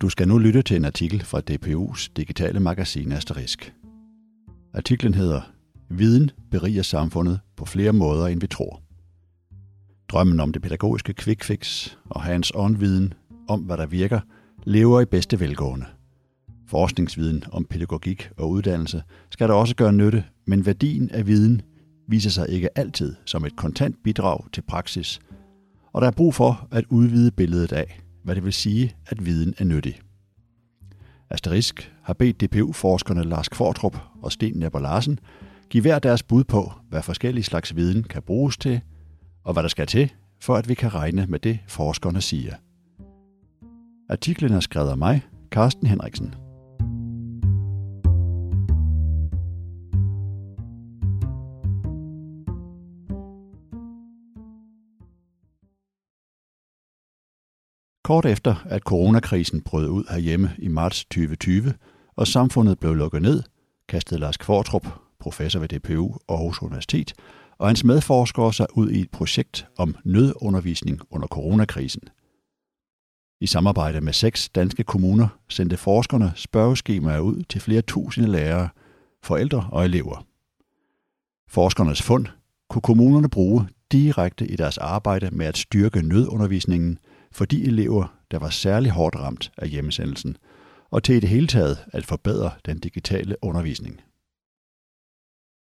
Du skal nu lytte til en artikel fra DPU's digitale magasin Asterisk. Artiklen hedder Viden beriger samfundet på flere måder, end vi tror. Drømmen om det pædagogiske quick fix og hands-on viden om, hvad der virker, lever i bedste velgående. Forskningsviden om pædagogik og uddannelse skal der også gøre nytte, men værdien af viden viser sig ikke altid som et kontant bidrag til praksis, og der er brug for at udvide billedet af, hvad det vil sige, at viden er nyttig. Asterisk har bedt DPU-forskerne Lars Kvartrup og Sten Nepper Larsen give hver deres bud på, hvad forskellige slags viden kan bruges til, og hvad der skal til, for at vi kan regne med det, forskerne siger. Artiklen er skrevet af mig, Carsten Henriksen. Kort efter, at coronakrisen brød ud herhjemme i marts 2020, og samfundet blev lukket ned, kastede Lars Kvartrup, professor ved DPU og Aarhus Universitet, og hans medforskere sig ud i et projekt om nødundervisning under coronakrisen. I samarbejde med seks danske kommuner sendte forskerne spørgeskemaer ud til flere tusinde lærere, forældre og elever. Forskernes fund kunne kommunerne bruge direkte i deres arbejde med at styrke nødundervisningen for de elever, der var særlig hårdt ramt af hjemmesendelsen, og til i det hele taget at forbedre den digitale undervisning.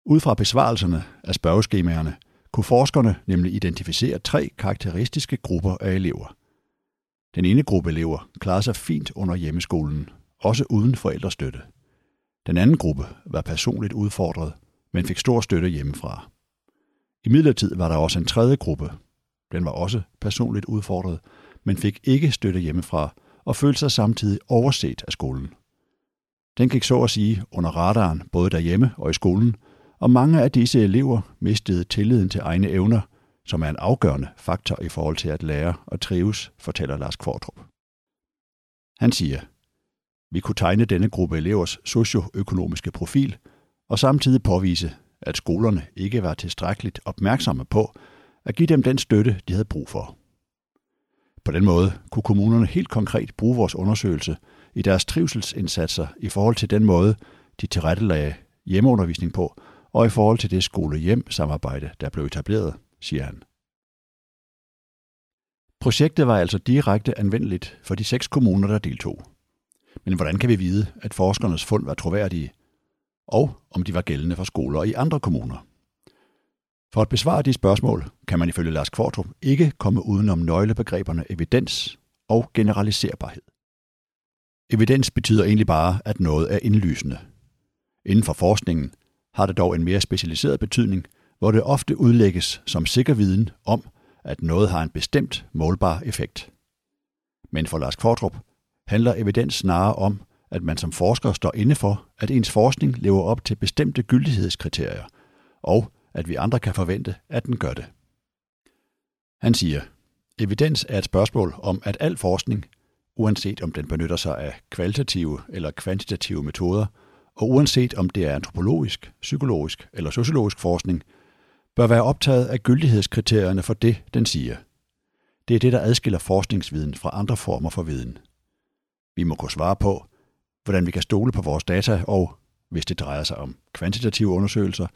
Ud fra besvarelserne af spørgeskemaerne kunne forskerne nemlig identificere tre karakteristiske grupper af elever. Den ene gruppe elever klarede sig fint under hjemmeskolen, også uden forældrestøtte. Den anden gruppe var personligt udfordret, men fik stor støtte hjemmefra. I midlertid var der også en tredje gruppe. Den var også personligt udfordret, men fik ikke støtte hjemmefra og følte sig samtidig overset af skolen. Den gik så at sige under radaren både derhjemme og i skolen, og mange af disse elever mistede tilliden til egne evner, som er en afgørende faktor i forhold til at lære og trives, fortæller Lars Kvartrup. Han siger, vi kunne tegne denne gruppe elevers socioøkonomiske profil og samtidig påvise, at skolerne ikke var tilstrækkeligt opmærksomme på at give dem den støtte, de havde brug for. På den måde kunne kommunerne helt konkret bruge vores undersøgelse i deres trivselsindsatser i forhold til den måde, de tilrettelagde hjemmeundervisning på, og i forhold til det skole-hjem-samarbejde, der blev etableret, siger han. Projektet var altså direkte anvendeligt for de seks kommuner, der deltog. Men hvordan kan vi vide, at forskernes fund var troværdige, og om de var gældende for skoler i andre kommuner? For at besvare de spørgsmål, kan man ifølge Lars Kvartrup ikke komme udenom nøglebegreberne evidens og generaliserbarhed. Evidens betyder egentlig bare, at noget er indlysende. Inden for forskningen har det dog en mere specialiseret betydning, hvor det ofte udlægges som sikker viden om, at noget har en bestemt målbar effekt. Men for Lars Kvartrup handler evidens snarere om, at man som forsker står inde for, at ens forskning lever op til bestemte gyldighedskriterier, og at vi andre kan forvente, at den gør det. Han siger, evidens er et spørgsmål om, at al forskning, uanset om den benytter sig af kvalitative eller kvantitative metoder, og uanset om det er antropologisk, psykologisk eller sociologisk forskning, bør være optaget af gyldighedskriterierne for det, den siger. Det er det, der adskiller forskningsviden fra andre former for viden. Vi må kunne svare på, hvordan vi kan stole på vores data, og, hvis det drejer sig om kvantitative undersøgelser,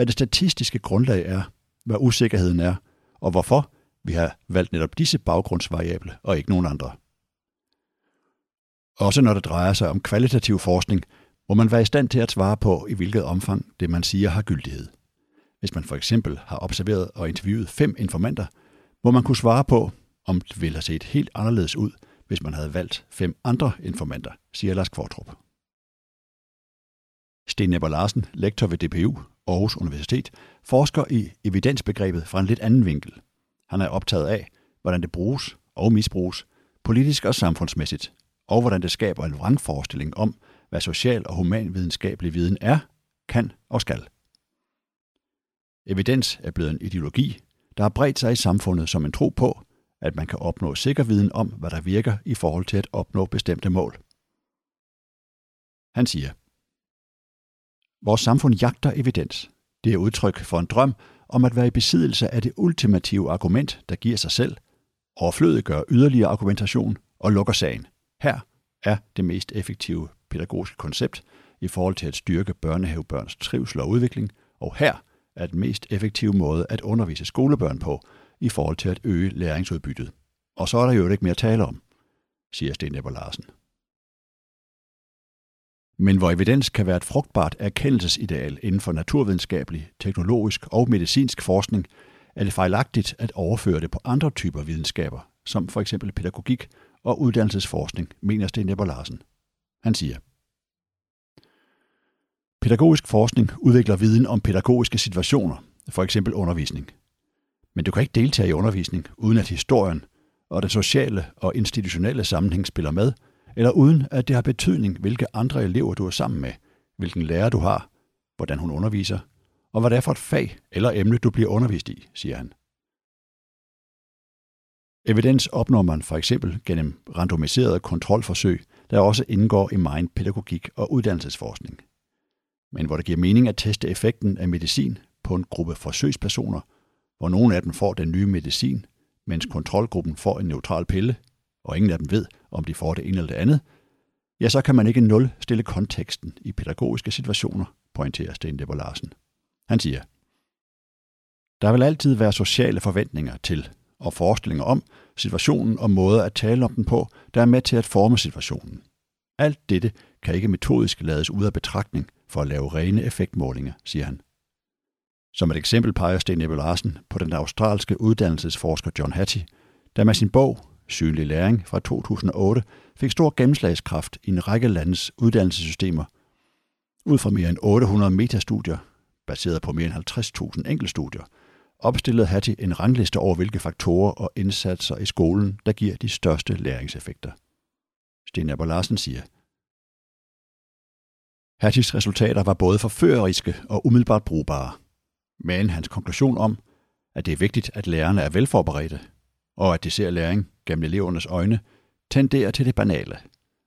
hvad det statistiske grundlag er, hvad usikkerheden er, og hvorfor vi har valgt netop disse baggrundsvariable og ikke nogen andre. Også når det drejer sig om kvalitativ forskning, må man være i stand til at svare på, i hvilket omfang det, man siger, har gyldighed. Hvis man for eksempel har observeret og interviewet fem informanter, må man kunne svare på, om det ville have set helt anderledes ud, hvis man havde valgt fem andre informanter, siger Lars Kvartrup. Sten Nepper Larsen, lektor ved DPU Aarhus Universitet, forsker i evidensbegrebet fra en lidt anden vinkel. Han er optaget af, hvordan det bruges og misbruges, politisk og samfundsmæssigt, og hvordan det skaber en vrangforestilling om, hvad social og humanvidenskabelig viden er, kan og skal. Evidens er blevet en ideologi, der har bredt sig i samfundet som en tro på, at man kan opnå sikker viden om, hvad der virker i forhold til at opnå bestemte mål. Han siger, Vores samfund jagter evidens. Det er udtryk for en drøm om at være i besiddelse af det ultimative argument, der giver sig selv, overflødiggør yderligere argumentation og lukker sagen. Her er det mest effektive pædagogiske koncept i forhold til at styrke børnehavebørns trivsel og udvikling, og her er den mest effektive måde at undervise skolebørn på i forhold til at øge læringsudbyttet. Og så er der jo ikke mere at tale om, siger Sten Ebber Larsen. Men hvor evidens kan være et frugtbart erkendelsesideal inden for naturvidenskabelig, teknologisk og medicinsk forskning, er det fejlagtigt at overføre det på andre typer videnskaber, som for eksempel pædagogik og uddannelsesforskning, mener Sten Ebber Larsen. Han siger, Pædagogisk forskning udvikler viden om pædagogiske situationer, for eksempel undervisning. Men du kan ikke deltage i undervisning, uden at historien og den sociale og institutionelle sammenhæng spiller med, eller uden at det har betydning, hvilke andre elever du er sammen med, hvilken lærer du har, hvordan hun underviser, og hvad det er for et fag eller emne, du bliver undervist i, siger han. Evidens opnår man for eksempel gennem randomiserede kontrolforsøg, der også indgår i meget pædagogik og uddannelsesforskning. Men hvor det giver mening at teste effekten af medicin på en gruppe forsøgspersoner, hvor nogle af dem får den nye medicin, mens kontrolgruppen får en neutral pille, og ingen af dem ved, om de får det ene eller det andet, ja, så kan man ikke nul stille konteksten i pædagogiske situationer, pointerer Sten Debber Larsen. Han siger, der vil altid være sociale forventninger til og forestillinger om situationen og måder at tale om den på, der er med til at forme situationen. Alt dette kan ikke metodisk lades ud af betragtning for at lave rene effektmålinger, siger han. Som et eksempel peger Sten Ebbe Larsen på den australske uddannelsesforsker John Hattie, der med sin bog Synlig læring fra 2008 fik stor gennemslagskraft i en række landes uddannelsessystemer. Ud fra mere end 800 metastudier, baseret på mere end 50.000 enkeltstudier, opstillede Hattie en rangliste over, hvilke faktorer og indsatser i skolen, der giver de største læringseffekter. Sten Abel Larsen siger, Hatties resultater var både forføreriske og umiddelbart brugbare. Men hans konklusion om, at det er vigtigt, at lærerne er velforberedte, og at de ser læring gennem elevernes øjne, tenderer til det banale.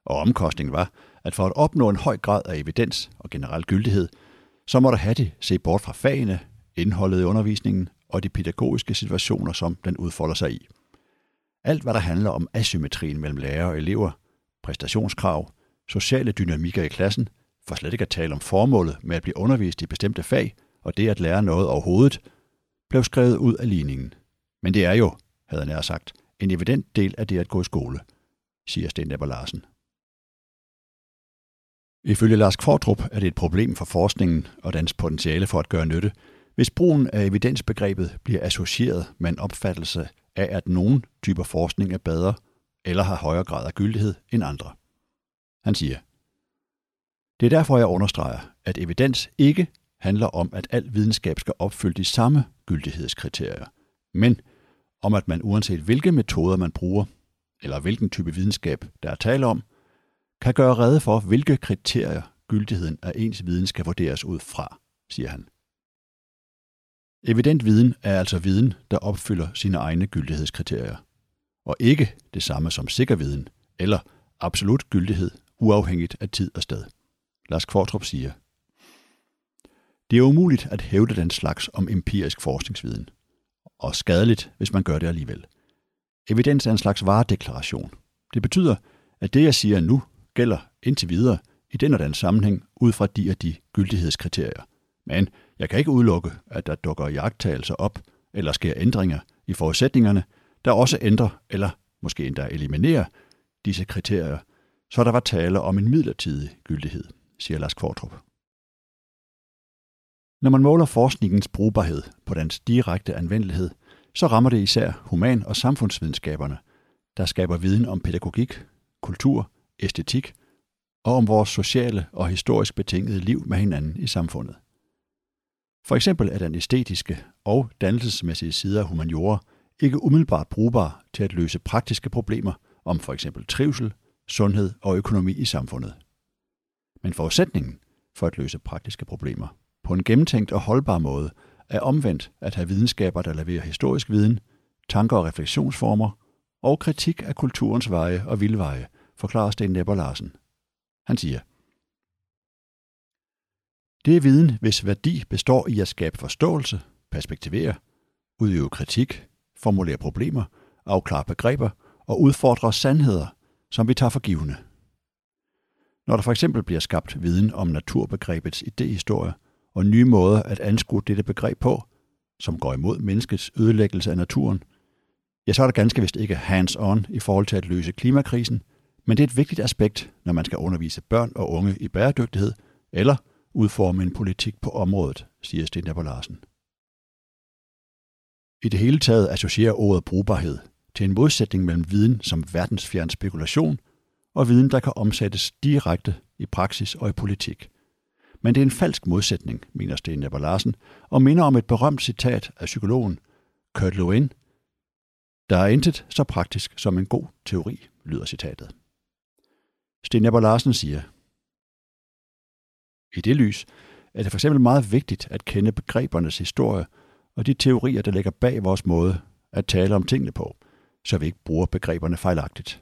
Og omkostningen var, at for at opnå en høj grad af evidens og generel gyldighed, så måtte Hattie se bort fra fagene, indholdet i undervisningen og de pædagogiske situationer, som den udfolder sig i. Alt, hvad der handler om asymmetrien mellem lærer og elever, præstationskrav, sociale dynamikker i klassen, for slet ikke at tale om formålet med at blive undervist i bestemte fag, og det at lære noget overhovedet, blev skrevet ud af ligningen. Men det er jo, havde han sagt, en evident del af det at gå i skole, siger Sten Ebber Larsen. Ifølge Lars Kvartrup er det et problem for forskningen og dens potentiale for at gøre nytte, hvis brugen af evidensbegrebet bliver associeret med en opfattelse af, at nogle typer forskning er bedre eller har højere grad af gyldighed end andre. Han siger, det er derfor, jeg understreger, at evidens ikke handler om, at al videnskab skal opfylde de samme gyldighedskriterier, men om, at man uanset hvilke metoder man bruger, eller hvilken type videnskab der er tale om, kan gøre rede for, hvilke kriterier gyldigheden af ens viden skal vurderes ud fra, siger han. Evident viden er altså viden, der opfylder sine egne gyldighedskriterier, og ikke det samme som sikker viden eller absolut gyldighed uafhængigt af tid og sted. Lars Kvartrup siger, Det er umuligt at hævde den slags om empirisk forskningsviden, og skadeligt, hvis man gør det alligevel. Evidens er en slags varedeklaration. Det betyder, at det, jeg siger nu, gælder indtil videre i den og den sammenhæng ud fra de og de gyldighedskriterier. Men jeg kan ikke udelukke, at der dukker jagttagelser op eller sker ændringer i forudsætningerne, der også ændrer eller måske endda eliminerer disse kriterier, så der var tale om en midlertidig gyldighed, siger Lars Kvartrup. Når man måler forskningens brugbarhed på dens direkte anvendelighed, så rammer det især human- og samfundsvidenskaberne, der skaber viden om pædagogik, kultur, æstetik og om vores sociale og historisk betingede liv med hinanden i samfundet. For eksempel er den æstetiske og dannelsesmæssige side af humaniora ikke umiddelbart brugbar til at løse praktiske problemer om for eksempel trivsel, sundhed og økonomi i samfundet. Men forudsætningen for at løse praktiske problemer på en gennemtænkt og holdbar måde er omvendt at have videnskaber, der leverer historisk viden, tanker og refleksionsformer og kritik af kulturens veje og vildveje, forklarer Sten Nepper Larsen. Han siger, det er viden, hvis værdi består i at skabe forståelse, perspektivere, udøve kritik, formulere problemer, afklare begreber og udfordre sandheder, som vi tager for givende. Når der for eksempel bliver skabt viden om naturbegrebets idehistorie og nye måder at anskue dette begreb på, som går imod menneskets ødelæggelse af naturen, ja, så er der ganske vist ikke hands-on i forhold til at løse klimakrisen, men det er et vigtigt aspekt, når man skal undervise børn og unge i bæredygtighed eller udforme en politik på området, siger Sten Larsen. I det hele taget associerer ordet brugbarhed til en modsætning mellem viden som verdensfjern spekulation og viden, der kan omsættes direkte i praksis og i politik. Men det er en falsk modsætning, mener Sten Nepper Larsen, og minder om et berømt citat af psykologen Kurt Lewin. Der er intet så praktisk som en god teori, lyder citatet. Sten Nepper Larsen siger, I det lys er det for eksempel meget vigtigt at kende begrebernes historie og de teorier, der ligger bag vores måde at tale om tingene på, så vi ikke bruger begreberne fejlagtigt.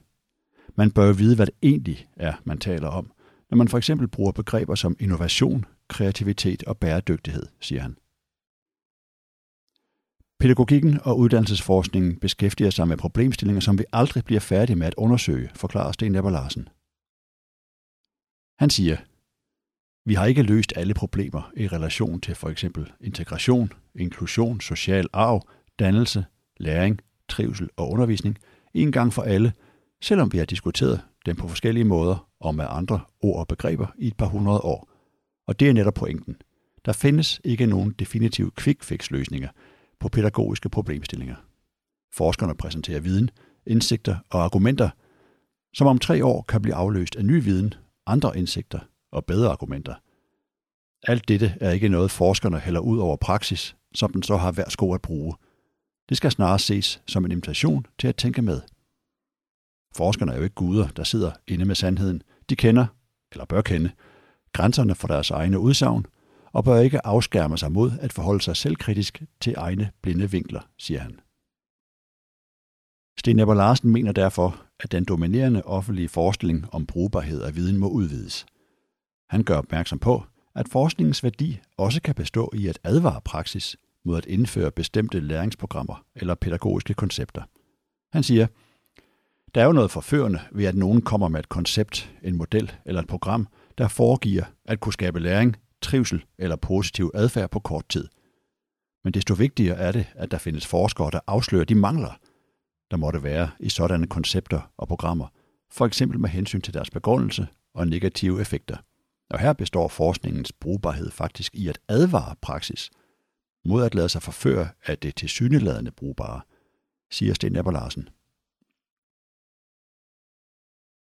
Man bør jo vide, hvad det egentlig er, man taler om, når man for eksempel bruger begreber som innovation, kreativitet og bæredygtighed, siger han. Pædagogikken og uddannelsesforskningen beskæftiger sig med problemstillinger, som vi aldrig bliver færdige med at undersøge, forklarer Sten Ebber Larsen. Han siger, vi har ikke løst alle problemer i relation til for eksempel integration, inklusion, social arv, dannelse, læring, trivsel og undervisning en gang for alle, selvom vi har diskuteret den på forskellige måder og med andre ord og begreber i et par hundrede år. Og det er netop pointen. Der findes ikke nogen definitive quick fix løsninger på pædagogiske problemstillinger. Forskerne præsenterer viden, indsigter og argumenter, som om tre år kan blive afløst af ny viden, andre indsigter og bedre argumenter. Alt dette er ikke noget, forskerne hælder ud over praksis, som den så har hver sko at bruge. Det skal snarere ses som en invitation til at tænke med. Forskerne er jo ikke guder, der sidder inde med sandheden. De kender, eller bør kende, grænserne for deres egne udsagn, og bør ikke afskærme sig mod at forholde sig selvkritisk til egne blinde vinkler, siger han. Sten Ebber Larsen mener derfor, at den dominerende offentlige forestilling om brugbarhed af viden må udvides. Han gør opmærksom på, at forskningens værdi også kan bestå i at advare praksis mod at indføre bestemte læringsprogrammer eller pædagogiske koncepter. Han siger, der er jo noget forførende ved, at nogen kommer med et koncept, en model eller et program, der foregiver at kunne skabe læring, trivsel eller positiv adfærd på kort tid. Men desto vigtigere er det, at der findes forskere, der afslører de mangler, der måtte være i sådanne koncepter og programmer, for eksempel med hensyn til deres begrundelse og negative effekter. Og her består forskningens brugbarhed faktisk i at advare praksis mod at lade sig forføre af det tilsyneladende brugbare, siger Sten Ebber Larsen.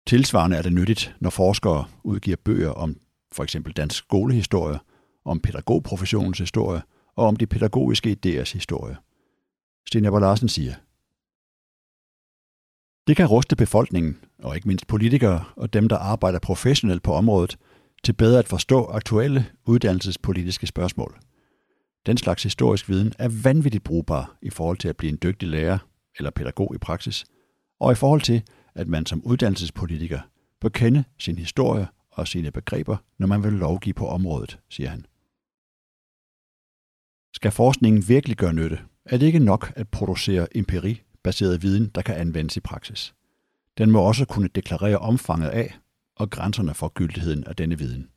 Tilsvarende er det nyttigt, når forskere udgiver bøger om for eksempel dansk skolehistorie, om pædagogprofessionens historie og om de pædagogiske idéers historie. Sten Ebber Larsen siger, det kan ruste befolkningen, og ikke mindst politikere og dem, der arbejder professionelt på området, til bedre at forstå aktuelle uddannelsespolitiske spørgsmål. Den slags historisk viden er vanvittigt brugbar i forhold til at blive en dygtig lærer eller pædagog i praksis, og i forhold til, at man som uddannelsespolitiker bør kende sin historie og sine begreber, når man vil lovgive på området, siger han. Skal forskningen virkelig gøre nytte, er det ikke nok at producere empiri-baseret viden, der kan anvendes i praksis. Den må også kunne deklarere omfanget af og grænserne for gyldigheden af denne viden.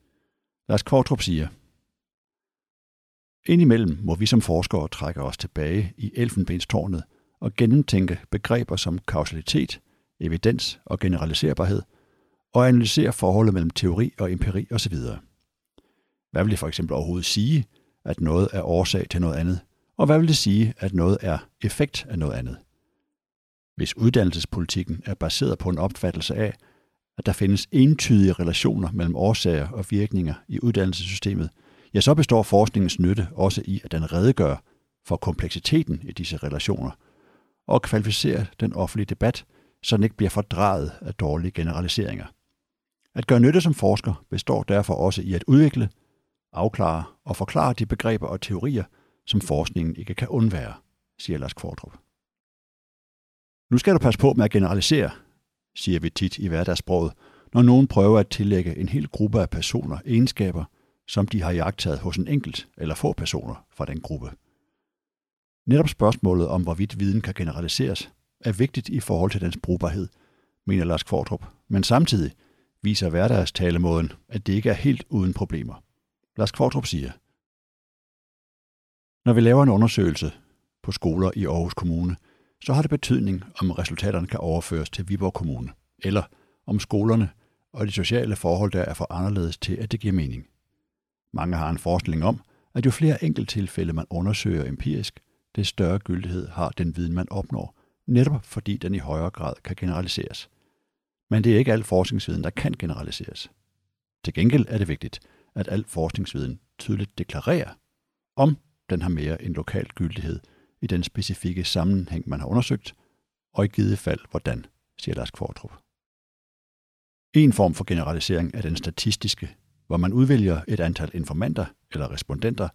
Lars Kvartrup siger, Indimellem må vi som forskere trække os tilbage i elfenbenstårnet og gennemtænke begreber som kausalitet, evidens og generaliserbarhed, og analysere forholdet mellem teori og empiri osv. Hvad vil det for eksempel overhovedet sige, at noget er årsag til noget andet, og hvad vil det sige, at noget er effekt af noget andet? Hvis uddannelsespolitikken er baseret på en opfattelse af, at der findes entydige relationer mellem årsager og virkninger i uddannelsessystemet, ja, så består forskningens nytte også i, at den redegør for kompleksiteten i disse relationer og kvalificerer den offentlige debat, så den ikke bliver fordrejet af dårlige generaliseringer. At gøre nytte som forsker består derfor også i at udvikle, afklare og forklare de begreber og teorier, som forskningen ikke kan undvære, siger Lars Kvartrup. Nu skal du passe på med at generalisere, siger vi tit i hverdagssproget, når nogen prøver at tillægge en hel gruppe af personer egenskaber, som de har jagtet hos en enkelt eller få personer fra den gruppe. Netop spørgsmålet om, hvorvidt viden kan generaliseres, er vigtigt i forhold til dens brugbarhed, mener Lars Kvartrup, men samtidig viser hverdagstalemåden, at det ikke er helt uden problemer. Lars Kvartrup siger, Når vi laver en undersøgelse på skoler i Aarhus Kommune, så har det betydning, om resultaterne kan overføres til Viborg Kommune, eller om skolerne og de sociale forhold der er for anderledes til, at det giver mening. Mange har en forestilling om, at jo flere enkelttilfælde man undersøger empirisk, det større gyldighed har den viden, man opnår, netop fordi den i højere grad kan generaliseres. Men det er ikke al forskningsviden, der kan generaliseres. Til gengæld er det vigtigt, at al forskningsviden tydeligt deklarerer, om den har mere end lokal gyldighed i den specifikke sammenhæng, man har undersøgt, og i givet fald hvordan, siger Lars Kvartrup. En form for generalisering er den statistiske, hvor man udvælger et antal informanter eller respondenter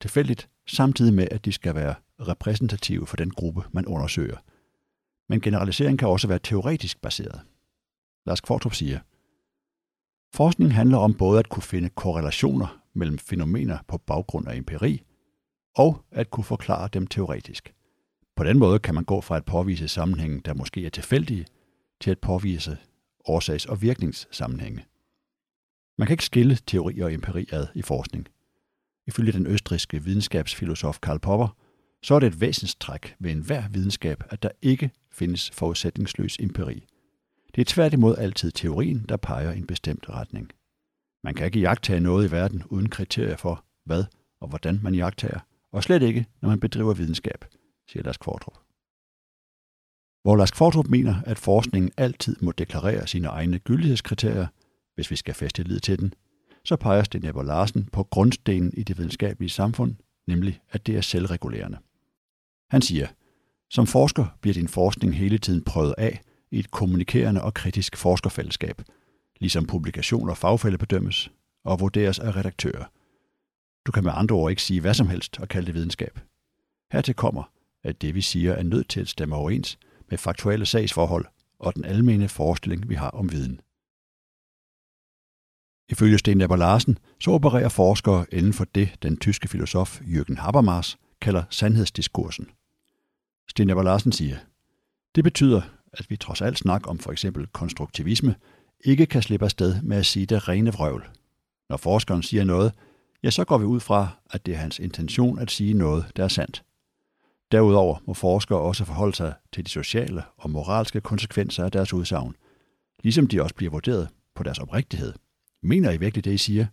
tilfældigt, samtidig med, at de skal være repræsentative for den gruppe, man undersøger. Men generalisering kan også være teoretisk baseret. Lars Kvartrup siger, Forskning handler om både at kunne finde korrelationer mellem fænomener på baggrund af empiri, og at kunne forklare dem teoretisk. På den måde kan man gå fra at påvise sammenhænge, der måske er tilfældige, til at påvise årsags- og virkningssammenhænge. Man kan ikke skille teori og empiri ad i forskning. Ifølge den østriske videnskabsfilosof Karl Popper, så er det et væsenstræk ved enhver videnskab, at der ikke findes forudsætningsløs empiri. Det er tværtimod altid teorien, der peger i en bestemt retning. Man kan ikke jagtage noget i verden uden kriterier for, hvad og hvordan man jagtager, og slet ikke, når man bedriver videnskab, siger Lars Kvartrup. Hvor Lars Kvartrup mener, at forskningen altid må deklarere sine egne gyldighedskriterier, hvis vi skal feste lid til den, så peger Sten Larsen på grundstenen i det videnskabelige samfund, nemlig at det er selvregulerende. Han siger, som forsker bliver din forskning hele tiden prøvet af i et kommunikerende og kritisk forskerfællesskab, ligesom publikationer fagfælde bedømmes og vurderes af redaktører. Du kan med andre ord ikke sige hvad som helst og kalde det videnskab. Hertil kommer, at det vi siger er nødt til at stemme overens med faktuelle sagsforhold og den almene forestilling, vi har om viden. Ifølge Sten Eber Larsen, så opererer forskere inden for det, den tyske filosof Jürgen Habermas kalder sandhedsdiskursen. Sten Larsen siger, det betyder, at vi trods alt snak om for eksempel konstruktivisme, ikke kan slippe afsted med at sige det rene vrøvl. Når forskeren siger noget, ja, så går vi ud fra, at det er hans intention at sige noget, der er sandt. Derudover må forskere også forholde sig til de sociale og moralske konsekvenser af deres udsagn, ligesom de også bliver vurderet på deres oprigtighed. Mener I virkelig det, I siger?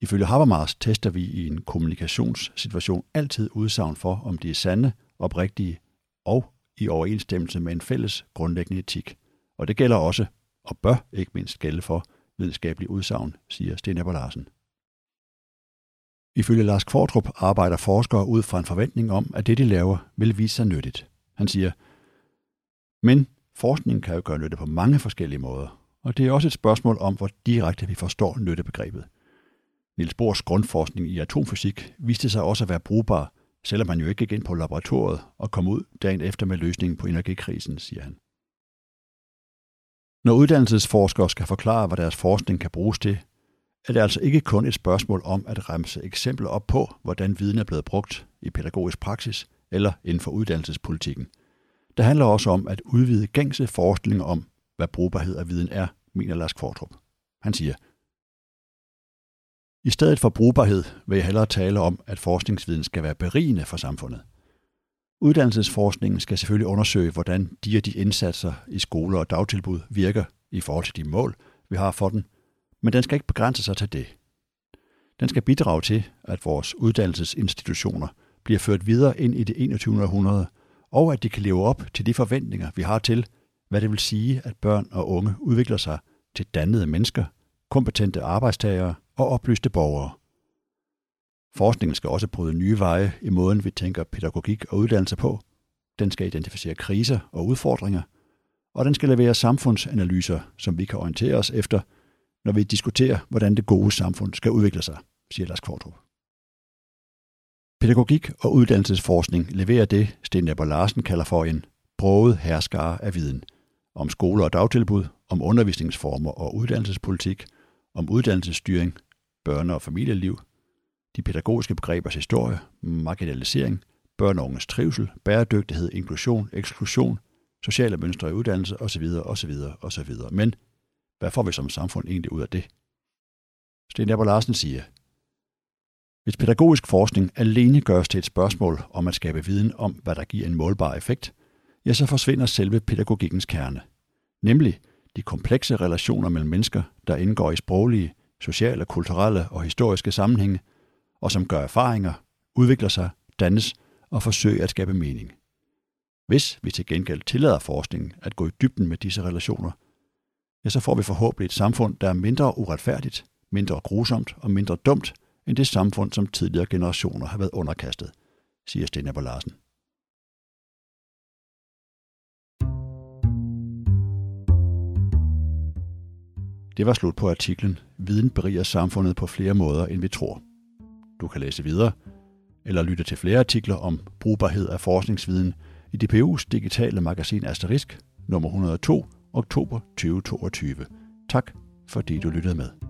Ifølge Habermas tester vi i en kommunikationssituation altid udsagn for, om de er sande, oprigtige og i overensstemmelse med en fælles grundlæggende etik. Og det gælder også, og bør ikke mindst gælde for, videnskabelige udsagn, siger Sten Ebber Larsen. Ifølge Lars Kvartrup arbejder forskere ud fra en forventning om, at det, de laver, vil vise sig nyttigt. Han siger, men forskning kan jo gøre nytte på mange forskellige måder, og det er også et spørgsmål om, hvor direkte vi forstår nyttebegrebet. Niels Bohrs grundforskning i atomfysik viste sig også at være brugbar, selvom man jo ikke gik ind på laboratoriet og kom ud dagen efter med løsningen på energikrisen, siger han. Når uddannelsesforskere skal forklare, hvad deres forskning kan bruges til, er det altså ikke kun et spørgsmål om at remse eksempler op på, hvordan viden er blevet brugt i pædagogisk praksis eller inden for uddannelsespolitikken. Det handler også om at udvide gængse forskning om, hvad brugbarhed af viden er, mener Lars Kvartrup. Han siger, i stedet for brugbarhed vil jeg hellere tale om, at forskningsviden skal være berigende for samfundet. Uddannelsesforskningen skal selvfølgelig undersøge, hvordan de og de indsatser i skoler og dagtilbud virker i forhold til de mål, vi har for den, men den skal ikke begrænse sig til det. Den skal bidrage til, at vores uddannelsesinstitutioner bliver ført videre ind i det 21. århundrede, og at de kan leve op til de forventninger, vi har til, hvad det vil sige, at børn og unge udvikler sig til dannede mennesker, kompetente arbejdstagere og oplyste borgere. Forskningen skal også bryde nye veje i måden, vi tænker pædagogik og uddannelse på. Den skal identificere kriser og udfordringer, og den skal levere samfundsanalyser, som vi kan orientere os efter, når vi diskuterer, hvordan det gode samfund skal udvikle sig, siger Lars Kvartrup. Pædagogik og uddannelsesforskning leverer det, Sten Ebber Larsen kalder for en broget herskare af viden – om skoler og dagtilbud, om undervisningsformer og uddannelsespolitik, om uddannelsesstyring, børne- og familieliv, de pædagogiske begrebers historie, marginalisering, børn og unges trivsel, bæredygtighed, inklusion, eksklusion, sociale mønstre i uddannelse osv. osv. osv. Men Hvad får vi som samfund egentlig ud af det? Sten Jabber Larsen siger, hvis pædagogisk forskning alene gøres til et spørgsmål om at skabe viden om, hvad der giver en målbar effekt, ja, så forsvinder selve pædagogikkens kerne. Nemlig de komplekse relationer mellem mennesker, der indgår i sproglige, sociale, kulturelle og historiske sammenhænge, og som gør erfaringer, udvikler sig, dannes og forsøger at skabe mening. Hvis vi til gengæld tillader forskningen at gå i dybden med disse relationer, ja, så får vi forhåbentlig et samfund, der er mindre uretfærdigt, mindre grusomt og mindre dumt end det samfund, som tidligere generationer har været underkastet, siger Sten Larsen. Det var slut på artiklen Viden beriger samfundet på flere måder, end vi tror. Du kan læse videre, eller lytte til flere artikler om brugbarhed af forskningsviden i DPU's digitale magasin Asterisk, nummer 102, oktober 2022. Tak fordi du lyttede med.